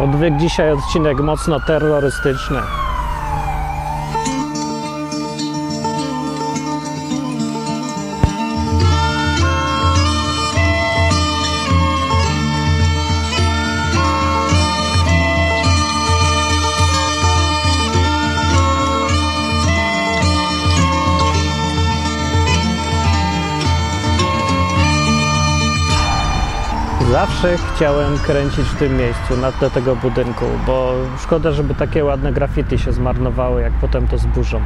Odwyk dzisiaj odcinek mocno terrorystyczny. Zawsze chciałem kręcić w tym miejscu, na tle tego budynku, bo szkoda, żeby takie ładne graffiti się zmarnowało, jak potem to zburzą.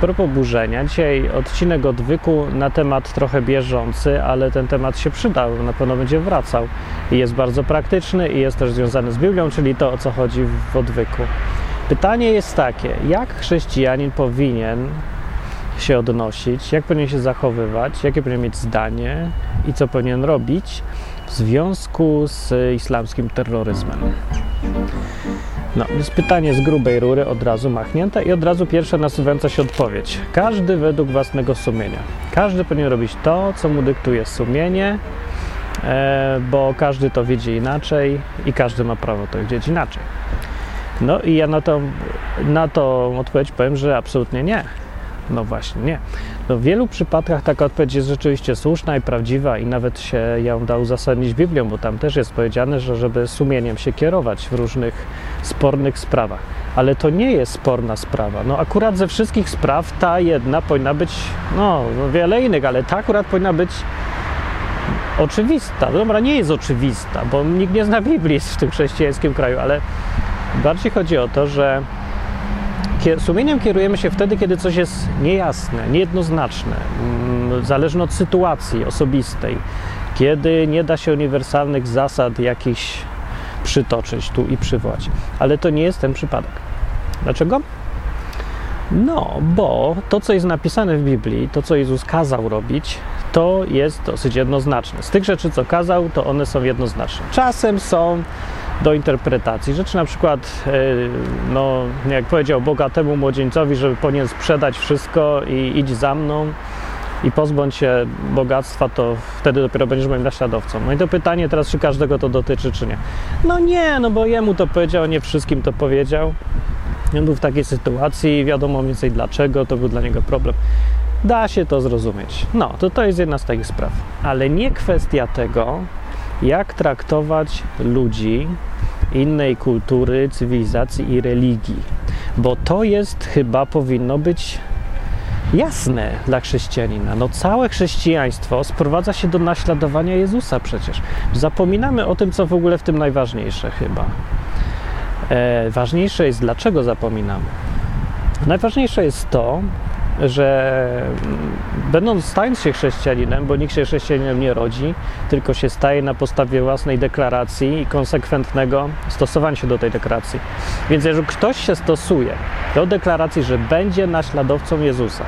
Propos burzenia, dzisiaj odcinek odwyku na temat trochę bieżący, ale ten temat się przydał, na pewno będzie wracał i jest bardzo praktyczny i jest też związany z Biblią, czyli to o co chodzi w odwyku. Pytanie jest takie, jak chrześcijanin powinien się odnosić, jak powinien się zachowywać, jakie powinien mieć zdanie i co powinien robić w związku z islamskim terroryzmem. No, jest pytanie z grubej rury, od razu machnięte i od razu pierwsza nasuwająca się odpowiedź. Każdy według własnego sumienia. Każdy powinien robić to, co mu dyktuje sumienie, e, bo każdy to widzi inaczej i każdy ma prawo to widzieć inaczej. No i ja na to, na to odpowiedź powiem, że absolutnie nie. No właśnie, nie. No w wielu przypadkach taka odpowiedź jest rzeczywiście słuszna i prawdziwa i nawet się ją da uzasadnić Biblią, bo tam też jest powiedziane, że żeby sumieniem się kierować w różnych spornych sprawach. Ale to nie jest sporna sprawa. No akurat ze wszystkich spraw ta jedna powinna być, no, no wiele innych, ale ta akurat powinna być oczywista. Dobra, nie jest oczywista, bo nikt nie zna Biblii w tym chrześcijańskim kraju, ale bardziej chodzi o to, że Sumieniem kierujemy się wtedy, kiedy coś jest niejasne, niejednoznaczne, mm, zależne od sytuacji osobistej, kiedy nie da się uniwersalnych zasad jakichś przytoczyć tu i przywołać. Ale to nie jest ten przypadek. Dlaczego? No, bo to, co jest napisane w Biblii, to, co Jezus kazał robić, to jest dosyć jednoznaczne. Z tych rzeczy, co kazał, to one są jednoznaczne. Czasem są do interpretacji. Rzeczy na przykład, no, jak powiedział bogatemu młodzieńcowi, że powinien sprzedać wszystko i idź za mną i pozbądź się bogactwa, to wtedy dopiero będziesz moim naśladowcą. No i to pytanie teraz, czy każdego to dotyczy, czy nie. No nie, no bo jemu to powiedział, nie wszystkim to powiedział. On był w takiej sytuacji, wiadomo więcej dlaczego, to był dla niego problem. Da się to zrozumieć. No, to to jest jedna z takich spraw. Ale nie kwestia tego, jak traktować ludzi innej kultury, cywilizacji i religii. Bo to jest chyba powinno być jasne dla chrześcijanina. No całe chrześcijaństwo sprowadza się do naśladowania Jezusa przecież. Zapominamy o tym, co w ogóle w tym najważniejsze chyba. E, ważniejsze jest, dlaczego zapominamy. Najważniejsze jest to, że będąc, stając się chrześcijaninem, bo nikt się chrześcijaninem nie rodzi, tylko się staje na podstawie własnej deklaracji i konsekwentnego stosowania się do tej deklaracji. Więc jeżeli ktoś się stosuje do deklaracji, że będzie naśladowcą Jezusa,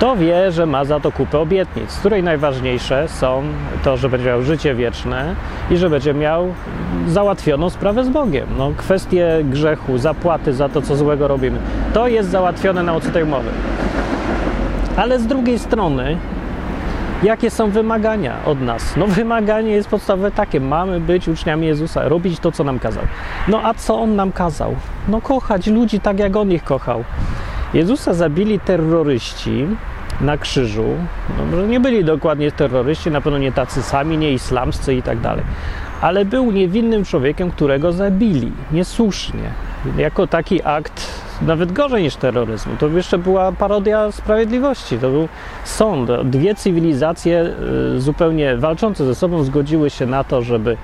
to wie, że ma za to kupę obietnic, z której najważniejsze są to, że będzie miał życie wieczne i że będzie miał załatwioną sprawę z Bogiem. No, kwestie grzechu, zapłaty za to, co złego robimy, to jest załatwione na mocy tej umowy. Ale z drugiej strony, jakie są wymagania od nas? No wymaganie jest podstawowe takie, mamy być uczniami Jezusa, robić to, co nam kazał. No a co On nam kazał? No kochać ludzi tak, jak On ich kochał. Jezusa zabili terroryści na krzyżu. No, może nie byli dokładnie terroryści, na pewno nie tacy sami, nie islamscy i tak dalej. Ale był niewinnym człowiekiem, którego zabili niesłusznie. Jako taki akt nawet gorzej niż terroryzmu. To jeszcze była parodia sprawiedliwości. To był sąd. Dwie cywilizacje y, zupełnie walczące ze sobą zgodziły się na to, żeby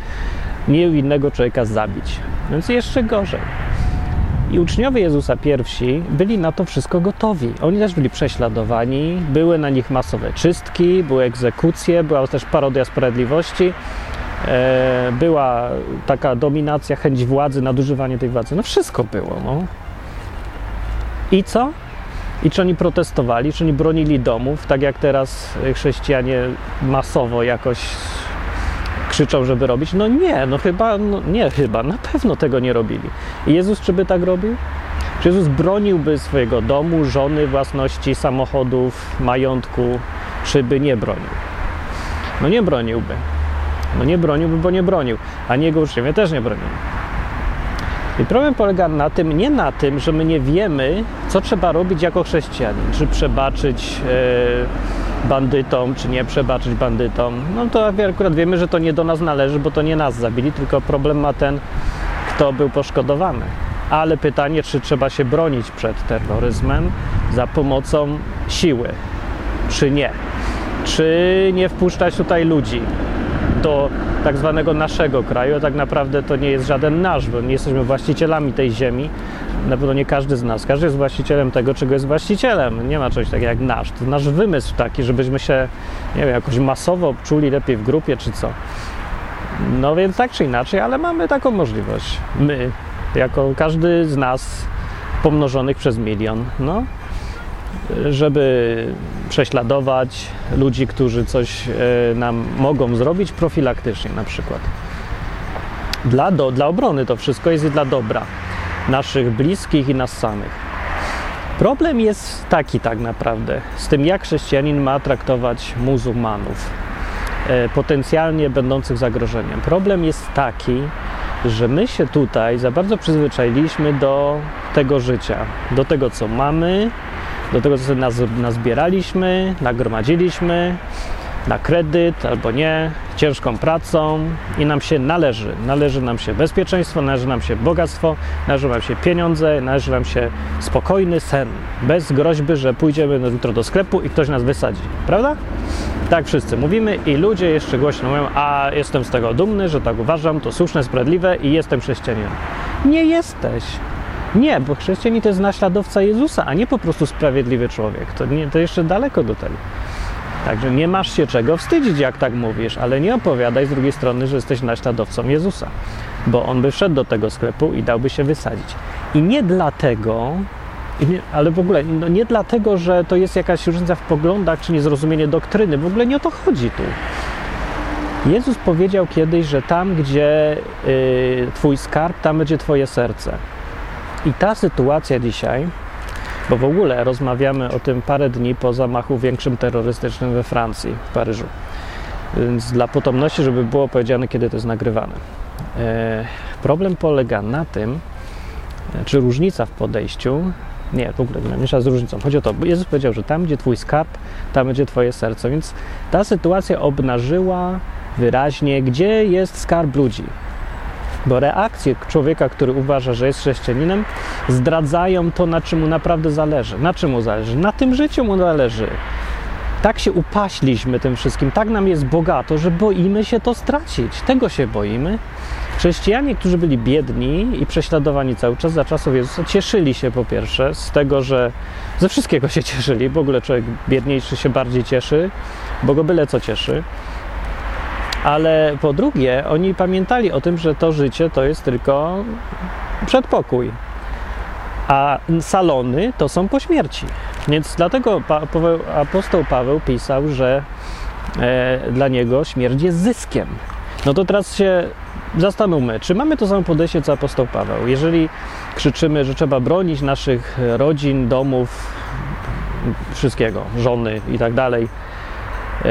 niewinnego człowieka zabić. Więc jeszcze gorzej. I uczniowie Jezusa pierwsi byli na to wszystko gotowi. Oni też byli prześladowani, były na nich masowe czystki, były egzekucje, była też parodia sprawiedliwości, e, była taka dominacja, chęć władzy, nadużywanie tej władzy. No wszystko było. No. I co? I czy oni protestowali, czy oni bronili domów, tak jak teraz chrześcijanie masowo jakoś krzyczą, żeby robić? No nie, no chyba, no nie chyba, na pewno tego nie robili. I Jezus czy by tak robił? Czy Jezus broniłby swojego domu, żony, własności, samochodów, majątku, czy by nie bronił? No nie broniłby. No nie broniłby, bo nie bronił, a jego uczniowie też nie bronili. I problem polega na tym, nie na tym, że my nie wiemy, co trzeba robić jako chrześcijanin. Czy przebaczyć e, bandytom, czy nie przebaczyć bandytom. No to akurat wiemy, że to nie do nas należy, bo to nie nas zabili, tylko problem ma ten, kto był poszkodowany. Ale pytanie, czy trzeba się bronić przed terroryzmem za pomocą siły, czy nie. Czy nie wpuszczać tutaj ludzi do tak zwanego naszego kraju, a tak naprawdę to nie jest żaden nasz, bo nie jesteśmy właścicielami tej ziemi. Na pewno nie każdy z nas. Każdy jest właścicielem tego, czego jest właścicielem. Nie ma czegoś takiego jak nasz. To nasz wymysł taki, żebyśmy się, nie wiem, jakoś masowo czuli lepiej w grupie czy co. No więc tak czy inaczej, ale mamy taką możliwość. My, jako każdy z nas pomnożonych przez milion, no, żeby prześladować ludzi, którzy coś e, nam mogą zrobić profilaktycznie na przykład. Dla, do, dla obrony to wszystko jest i dla dobra naszych bliskich i nas samych. Problem jest taki tak naprawdę z tym, jak chrześcijanin ma traktować muzułmanów, e, potencjalnie będących zagrożeniem. Problem jest taki, że my się tutaj za bardzo przyzwyczailiśmy do tego życia, do tego, co mamy, do tego, co sobie nazbieraliśmy, nagromadziliśmy na kredyt albo nie, ciężką pracą i nam się należy. Należy nam się bezpieczeństwo, należy nam się bogactwo, należy nam się pieniądze, należy nam się spokojny sen, bez groźby, że pójdziemy jutro do sklepu i ktoś nas wysadzi. Prawda? Tak wszyscy mówimy i ludzie jeszcze głośno mówią, a jestem z tego dumny, że tak uważam, to słuszne, sprawiedliwe i jestem chrześcijaninem. Nie jesteś. Nie, bo chrześcijanin to jest naśladowca Jezusa, a nie po prostu sprawiedliwy człowiek. To, nie, to jeszcze daleko do tego. Także nie masz się czego wstydzić, jak tak mówisz, ale nie opowiadaj z drugiej strony, że jesteś naśladowcą Jezusa, bo on by wszedł do tego sklepu i dałby się wysadzić. I nie dlatego, ale w ogóle no nie dlatego, że to jest jakaś różnica w poglądach czy niezrozumienie doktryny, w ogóle nie o to chodzi tu. Jezus powiedział kiedyś, że tam, gdzie y, Twój skarb, tam będzie Twoje serce. I ta sytuacja dzisiaj, bo w ogóle rozmawiamy o tym parę dni po zamachu większym terrorystycznym we Francji, w Paryżu. Więc dla potomności, żeby było powiedziane, kiedy to jest nagrywane. E, problem polega na tym, czy różnica w podejściu, nie, w ogóle nie miesza z różnicą. Chodzi o to, bo Jezus powiedział, że tam, gdzie Twój skarb, tam będzie Twoje serce. Więc ta sytuacja obnażyła wyraźnie, gdzie jest skarb ludzi. Bo reakcje człowieka, który uważa, że jest chrześcijaninem, zdradzają to, na czym mu naprawdę zależy. Na czym mu zależy? Na tym życiu mu zależy. Tak się upaśliśmy tym wszystkim, tak nam jest bogato, że boimy się to stracić. Tego się boimy. Chrześcijanie, którzy byli biedni i prześladowani cały czas za czasów Jezusa, cieszyli się po pierwsze z tego, że ze wszystkiego się cieszyli. W ogóle człowiek biedniejszy się bardziej cieszy, bo go byle co cieszy ale po drugie, oni pamiętali o tym, że to życie to jest tylko przedpokój, a salony to są po śmierci. Więc dlatego apostoł Paweł pisał, że e, dla niego śmierć jest zyskiem. No to teraz się zastanówmy, czy mamy to samo podejście co apostoł Paweł. Jeżeli krzyczymy, że trzeba bronić naszych rodzin, domów, wszystkiego, żony i tak dalej, e,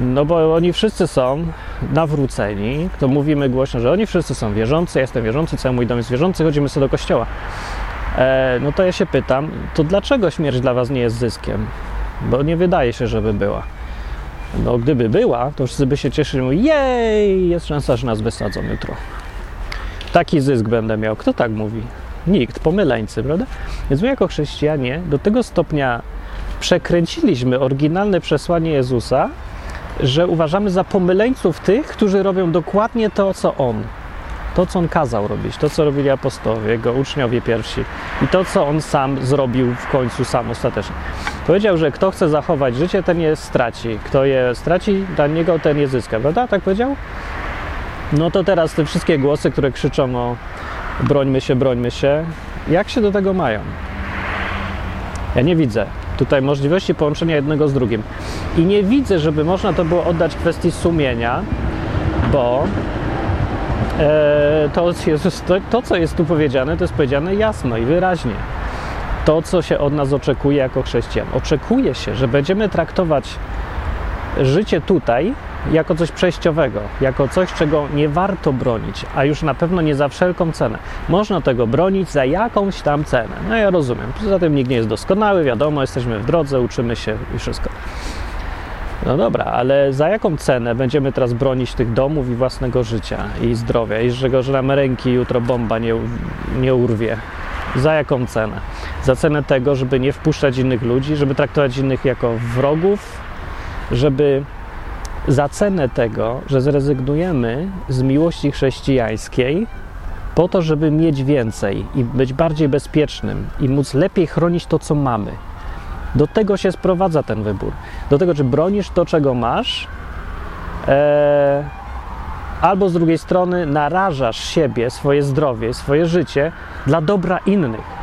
no bo oni wszyscy są nawróceni, to mówimy głośno, że oni wszyscy są wierzący, ja jestem wierzący, cały mój dom jest wierzący, chodzimy sobie do kościoła. E, no to ja się pytam, to dlaczego śmierć dla was nie jest zyskiem? Bo nie wydaje się, żeby była. No gdyby była, to wszyscy by się cieszyli, jej, jest szansa, że nas wysadzą jutro. Taki zysk będę miał. Kto tak mówi? Nikt, pomyleńcy, prawda? Więc my jako chrześcijanie do tego stopnia przekręciliśmy oryginalne przesłanie Jezusa, że uważamy za pomyleńców tych, którzy robią dokładnie to, co On. To, co On kazał robić, to, co robili apostowie, Jego uczniowie pierwsi i to, co On sam zrobił w końcu sam ostatecznie. Powiedział, że kto chce zachować życie, ten je straci. Kto je straci, dla niego ten je zyska, prawda? Tak powiedział? No to teraz te wszystkie głosy, które krzyczą o brońmy się, brońmy się, jak się do tego mają? Ja nie widzę tutaj możliwości połączenia jednego z drugim. I nie widzę, żeby można to było oddać kwestii sumienia, bo e, to, Jezus, to, to, co jest tu powiedziane, to jest powiedziane jasno i wyraźnie. To, co się od nas oczekuje jako chrześcijan. Oczekuje się, że będziemy traktować życie tutaj jako coś przejściowego, jako coś, czego nie warto bronić, a już na pewno nie za wszelką cenę. Można tego bronić za jakąś tam cenę. No ja rozumiem. Poza tym nikt nie jest doskonały, wiadomo, jesteśmy w drodze, uczymy się i wszystko. No dobra, ale za jaką cenę będziemy teraz bronić tych domów i własnego życia i zdrowia i że, że nam ręki jutro bomba nie, nie urwie? Za jaką cenę? Za cenę tego, żeby nie wpuszczać innych ludzi, żeby traktować innych jako wrogów, żeby za cenę tego, że zrezygnujemy z miłości chrześcijańskiej po to, żeby mieć więcej i być bardziej bezpiecznym i móc lepiej chronić to, co mamy. Do tego się sprowadza ten wybór. Do tego, czy bronisz to, czego masz, e, albo z drugiej strony narażasz siebie, swoje zdrowie, swoje życie dla dobra innych.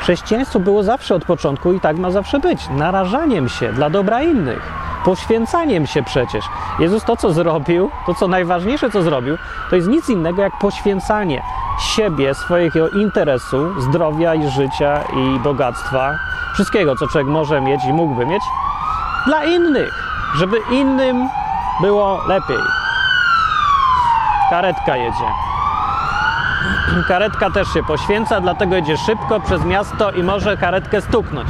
Chrześcijaństwo było zawsze od początku i tak ma zawsze być narażaniem się dla dobra innych, poświęcaniem się przecież. Jezus to, co zrobił, to co najważniejsze, co zrobił, to jest nic innego jak poświęcanie siebie, swojego interesu, zdrowia i życia i bogactwa, wszystkiego, co człowiek może mieć i mógłby mieć, dla innych, żeby innym było lepiej. Karetka jedzie. Karetka też się poświęca, dlatego jedzie szybko przez miasto i może karetkę stuknąć.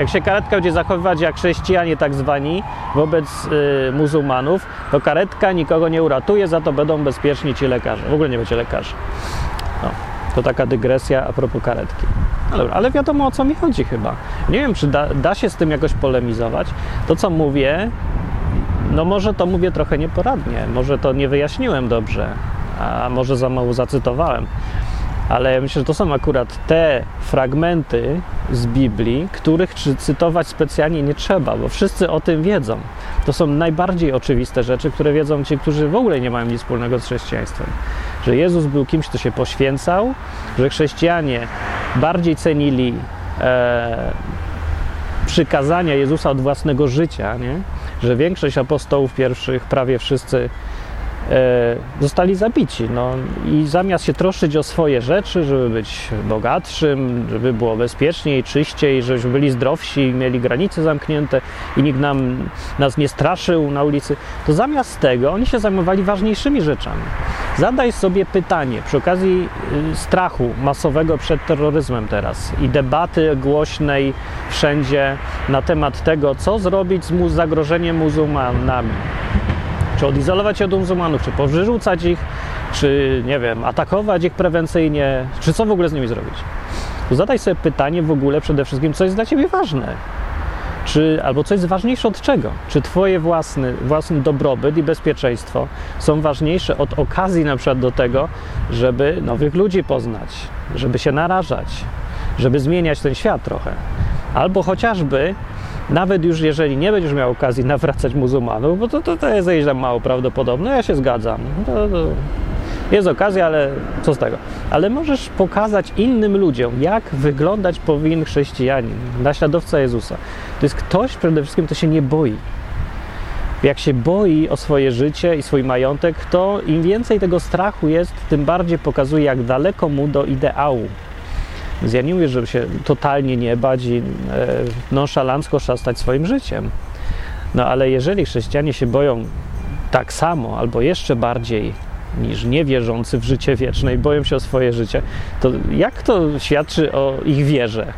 Jak się karetka będzie zachowywać jak chrześcijanie tak zwani wobec y, muzułmanów, to karetka nikogo nie uratuje, za to będą bezpieczni ci lekarze. W ogóle nie będzie lekarzy. No, to taka dygresja a propos karetki. No ale wiadomo o co mi chodzi chyba. Nie wiem, czy da, da się z tym jakoś polemizować. To, co mówię, no może to mówię trochę nieporadnie, może to nie wyjaśniłem dobrze, a może za mało zacytowałem. Ale myślę, że to są akurat te fragmenty z Biblii, których cytować specjalnie nie trzeba, bo wszyscy o tym wiedzą. To są najbardziej oczywiste rzeczy, które wiedzą ci, którzy w ogóle nie mają nic wspólnego z chrześcijaństwem. Że Jezus był kimś, kto się poświęcał, że chrześcijanie bardziej cenili e, przykazania Jezusa od własnego życia, nie? że większość apostołów pierwszych, prawie wszyscy zostali zabici. No, I zamiast się troszczyć o swoje rzeczy, żeby być bogatszym, żeby było bezpieczniej, czyściej, żebyśmy byli zdrowsi, mieli granice zamknięte i nikt nam, nas nie straszył na ulicy, to zamiast tego oni się zajmowali ważniejszymi rzeczami. Zadaj sobie pytanie przy okazji y, strachu masowego przed terroryzmem teraz i debaty głośnej wszędzie na temat tego, co zrobić z zagrożeniem muzułmanami czy odizolować od muzułmanów, czy powyrzucać ich, czy nie wiem, atakować ich prewencyjnie, czy co w ogóle z nimi zrobić. Zadaj sobie pytanie w ogóle przede wszystkim, co jest dla ciebie ważne. Czy, albo co jest ważniejsze od czego? Czy twoje własny, własny dobrobyt i bezpieczeństwo są ważniejsze od okazji na przykład do tego, żeby nowych ludzi poznać, żeby się narażać, żeby zmieniać ten świat trochę. Albo chociażby nawet już jeżeli nie będziesz miał okazji nawracać muzułmanów, bo to, to, to jest tam mało prawdopodobne, ja się zgadzam. To, to jest okazja, ale co z tego? Ale możesz pokazać innym ludziom, jak wyglądać powinien chrześcijanin, naśladowca Jezusa. To jest ktoś przede wszystkim, kto się nie boi. Jak się boi o swoje życie i swój majątek, to im więcej tego strachu jest, tym bardziej pokazuje, jak daleko mu do ideału. Więc ja nie mówię, żeby się totalnie nie bać i e, nonszalancko szastać swoim życiem. No ale jeżeli chrześcijanie się boją tak samo albo jeszcze bardziej niż niewierzący w życie wieczne i boją się o swoje życie, to jak to świadczy o ich wierze?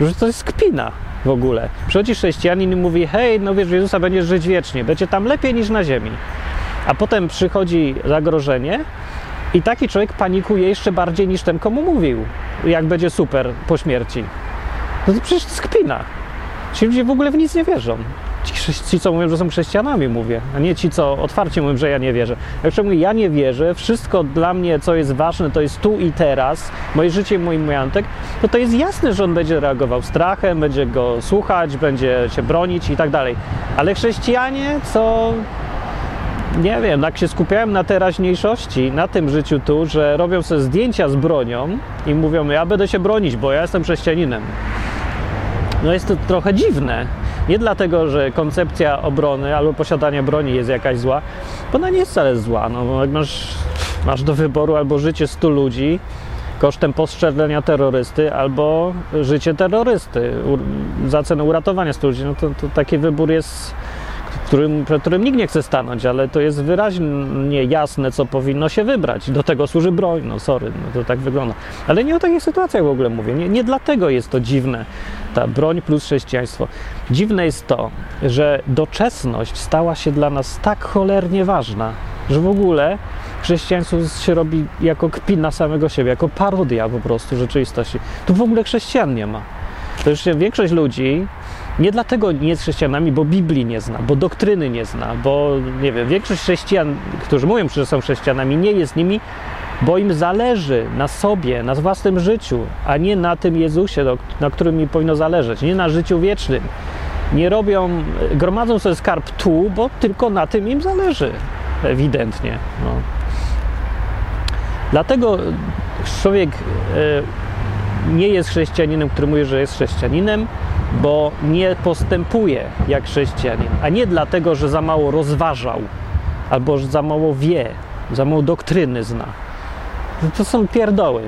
Że to jest kpina w ogóle. Przychodzi chrześcijanin i mówi, hej, no wiesz, Jezusa będziesz żyć wiecznie, będzie tam lepiej niż na ziemi. A potem przychodzi zagrożenie i taki człowiek panikuje jeszcze bardziej niż ten, komu mówił, jak będzie super po śmierci. No to przecież to. Ci ludzie w ogóle w nic nie wierzą. Ci, ci, co mówią, że są chrześcijanami, mówię, a nie ci, co otwarcie mówią, że ja nie wierzę. Jak mówię, ja nie wierzę, wszystko dla mnie, co jest ważne, to jest tu i teraz, moje życie, mój majątek, to to jest jasne, że on będzie reagował strachem, będzie go słuchać, będzie się bronić i tak dalej. Ale chrześcijanie, co nie wiem, tak się skupiałem na teraźniejszości, na tym życiu tu, że robią sobie zdjęcia z bronią i mówią, ja będę się bronić, bo ja jestem chrześcijaninem. No jest to trochę dziwne. Nie dlatego, że koncepcja obrony albo posiadania broni jest jakaś zła, bo ona nie jest wcale zła. No, jak masz, masz do wyboru albo życie 100 ludzi kosztem postrzelenia terrorysty, albo życie terrorysty za cenę uratowania 100 ludzi, no to, to taki wybór jest którym, przed którym nikt nie chce stanąć, ale to jest wyraźnie jasne, co powinno się wybrać. Do tego służy broń, no sorry, no to tak wygląda. Ale nie o takich sytuacjach w ogóle mówię. Nie, nie dlatego jest to dziwne, ta broń plus chrześcijaństwo. Dziwne jest to, że doczesność stała się dla nas tak cholernie ważna, że w ogóle chrześcijaństwo się robi jako kpin na samego siebie, jako parodia po prostu rzeczywistości. Tu w ogóle chrześcijan nie ma. To już się większość ludzi nie dlatego nie jest chrześcijanami, bo Biblii nie zna, bo doktryny nie zna, bo nie wiem, większość chrześcijan, którzy mówią, że są chrześcijanami, nie jest nimi, bo im zależy na sobie, na własnym życiu, a nie na tym Jezusie, na którym mi powinno zależeć, nie na życiu wiecznym. Nie robią, gromadzą sobie skarb tu, bo tylko na tym im zależy, ewidentnie. No. Dlatego człowiek e, nie jest chrześcijaninem, który mówi, że jest chrześcijaninem, bo nie postępuje jak chrześcijanin, a nie dlatego, że za mało rozważał albo że za mało wie, za mało doktryny zna. To są pierdoły.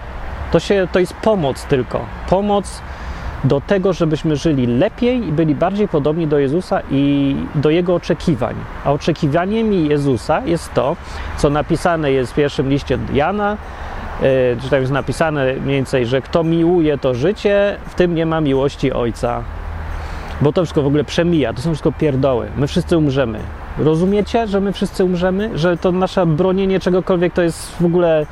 To, się, to jest pomoc tylko. Pomoc do tego, żebyśmy żyli lepiej i byli bardziej podobni do Jezusa i do Jego oczekiwań. A oczekiwaniem Jezusa jest to, co napisane jest w pierwszym liście Jana, czy e, tak jest napisane mniej więcej, że kto miłuje to życie, w tym nie ma miłości Ojca. Bo to wszystko w ogóle przemija, to są wszystko pierdoły. My wszyscy umrzemy. Rozumiecie, że my wszyscy umrzemy? Że to nasze bronienie czegokolwiek to jest w ogóle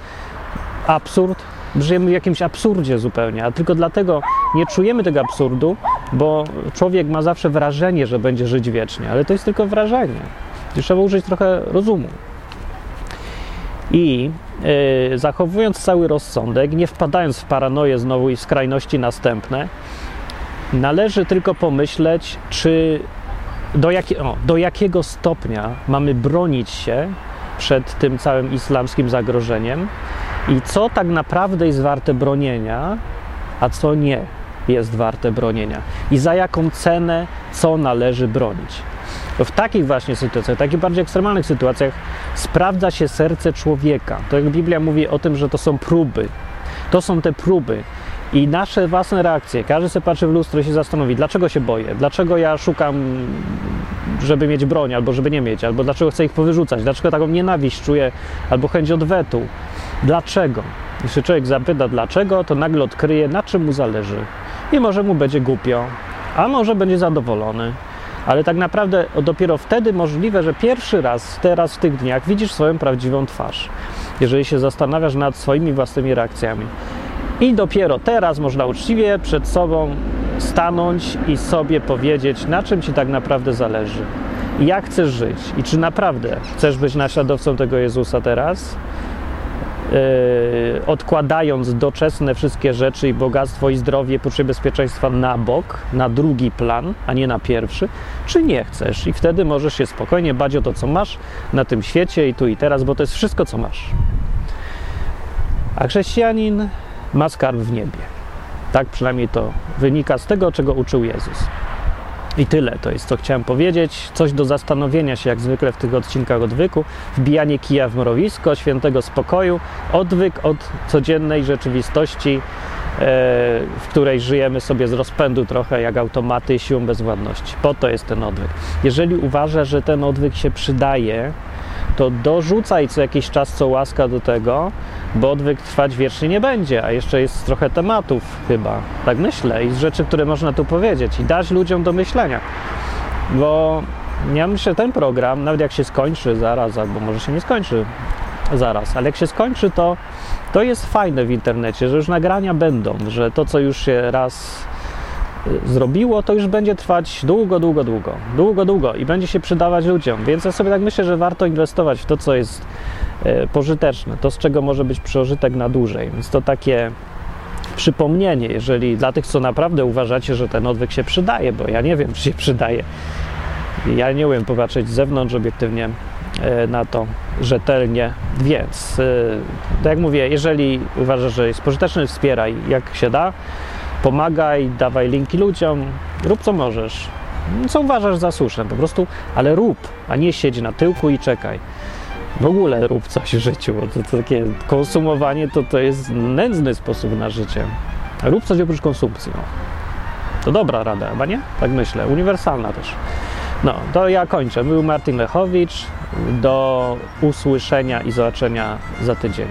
absurd? Żyjemy w jakimś absurdzie zupełnie, a tylko dlatego nie czujemy tego absurdu, bo człowiek ma zawsze wrażenie, że będzie żyć wiecznie, ale to jest tylko wrażenie. Trzeba użyć trochę rozumu. I yy, zachowując cały rozsądek, nie wpadając w paranoję znowu i w skrajności następne, należy tylko pomyśleć, czy do, o, do jakiego stopnia mamy bronić się przed tym całym islamskim zagrożeniem i co tak naprawdę jest warte bronienia, a co nie jest warte bronienia i za jaką cenę co należy bronić. W takich właśnie sytuacjach, takich bardziej ekstremalnych sytuacjach sprawdza się serce człowieka. To jak Biblia mówi o tym, że to są próby. To są te próby. I nasze własne reakcje, każdy sobie patrzy w lustro i się zastanowi, dlaczego się boję, dlaczego ja szukam, żeby mieć broń, albo żeby nie mieć, albo dlaczego chcę ich powyrzucać, dlaczego taką nienawiść czuję, albo chęć odwetu. Dlaczego? Jeśli człowiek zapyta dlaczego, to nagle odkryje, na czym mu zależy. I może mu będzie głupio, a może będzie zadowolony. Ale tak naprawdę dopiero wtedy możliwe, że pierwszy raz, teraz w tych dniach widzisz swoją prawdziwą twarz. Jeżeli się zastanawiasz nad swoimi własnymi reakcjami. I dopiero teraz można uczciwie przed sobą stanąć i sobie powiedzieć, na czym ci tak naprawdę zależy. Jak chcesz żyć? I czy naprawdę chcesz być naśladowcą tego Jezusa teraz? Yy, odkładając doczesne wszystkie rzeczy i bogactwo i zdrowie, poczucie bezpieczeństwa na bok, na drugi plan, a nie na pierwszy, czy nie chcesz? I wtedy możesz się spokojnie bać o to, co masz na tym świecie i tu i teraz, bo to jest wszystko, co masz. A chrześcijanin ma skarb w niebie. Tak przynajmniej to wynika z tego, czego uczył Jezus. I tyle to jest, co chciałem powiedzieć. Coś do zastanowienia się, jak zwykle w tych odcinkach odwyku. Wbijanie kija w mrowisko, świętego spokoju, odwyk od codziennej rzeczywistości, e, w której żyjemy sobie z rozpędu trochę jak automaty siłą bezwładności. Po to jest ten odwyk. Jeżeli uważasz, że ten odwyk się przydaje, to dorzucaj co jakiś czas co łaska do tego, bo odwyk trwać wiecznie nie będzie, a jeszcze jest trochę tematów chyba, tak myślę, i rzeczy, które można tu powiedzieć i dać ludziom do myślenia. Bo ja myślę, ten program, nawet jak się skończy zaraz, albo może się nie skończy zaraz, ale jak się skończy, to, to jest fajne w internecie, że już nagrania będą, że to, co już się raz zrobiło, to już będzie trwać długo, długo, długo, długo, długo i będzie się przydawać ludziom. Więc ja sobie tak myślę, że warto inwestować w to, co jest e, pożyteczne, to z czego może być przeżytek na dłużej. Więc to takie przypomnienie, jeżeli dla tych, co naprawdę uważacie, że ten odwyk się przydaje, bo ja nie wiem, czy się przydaje. Ja nie umiem popatrzeć z zewnątrz obiektywnie e, na to rzetelnie, więc e, tak jak mówię, jeżeli uważasz, że jest pożyteczny, wspieraj jak się da pomagaj, dawaj linki ludziom, rób co możesz. Co uważasz za słuszne, po prostu, ale rób, a nie siedź na tyłku i czekaj. W ogóle rób coś w życiu, bo to, to takie konsumowanie to, to jest nędzny sposób na życie. Rób coś oprócz konsumpcji. No. To dobra rada, chyba nie? Tak myślę, uniwersalna też. No, to ja kończę. Był Martin Lechowicz. Do usłyszenia i zobaczenia za tydzień.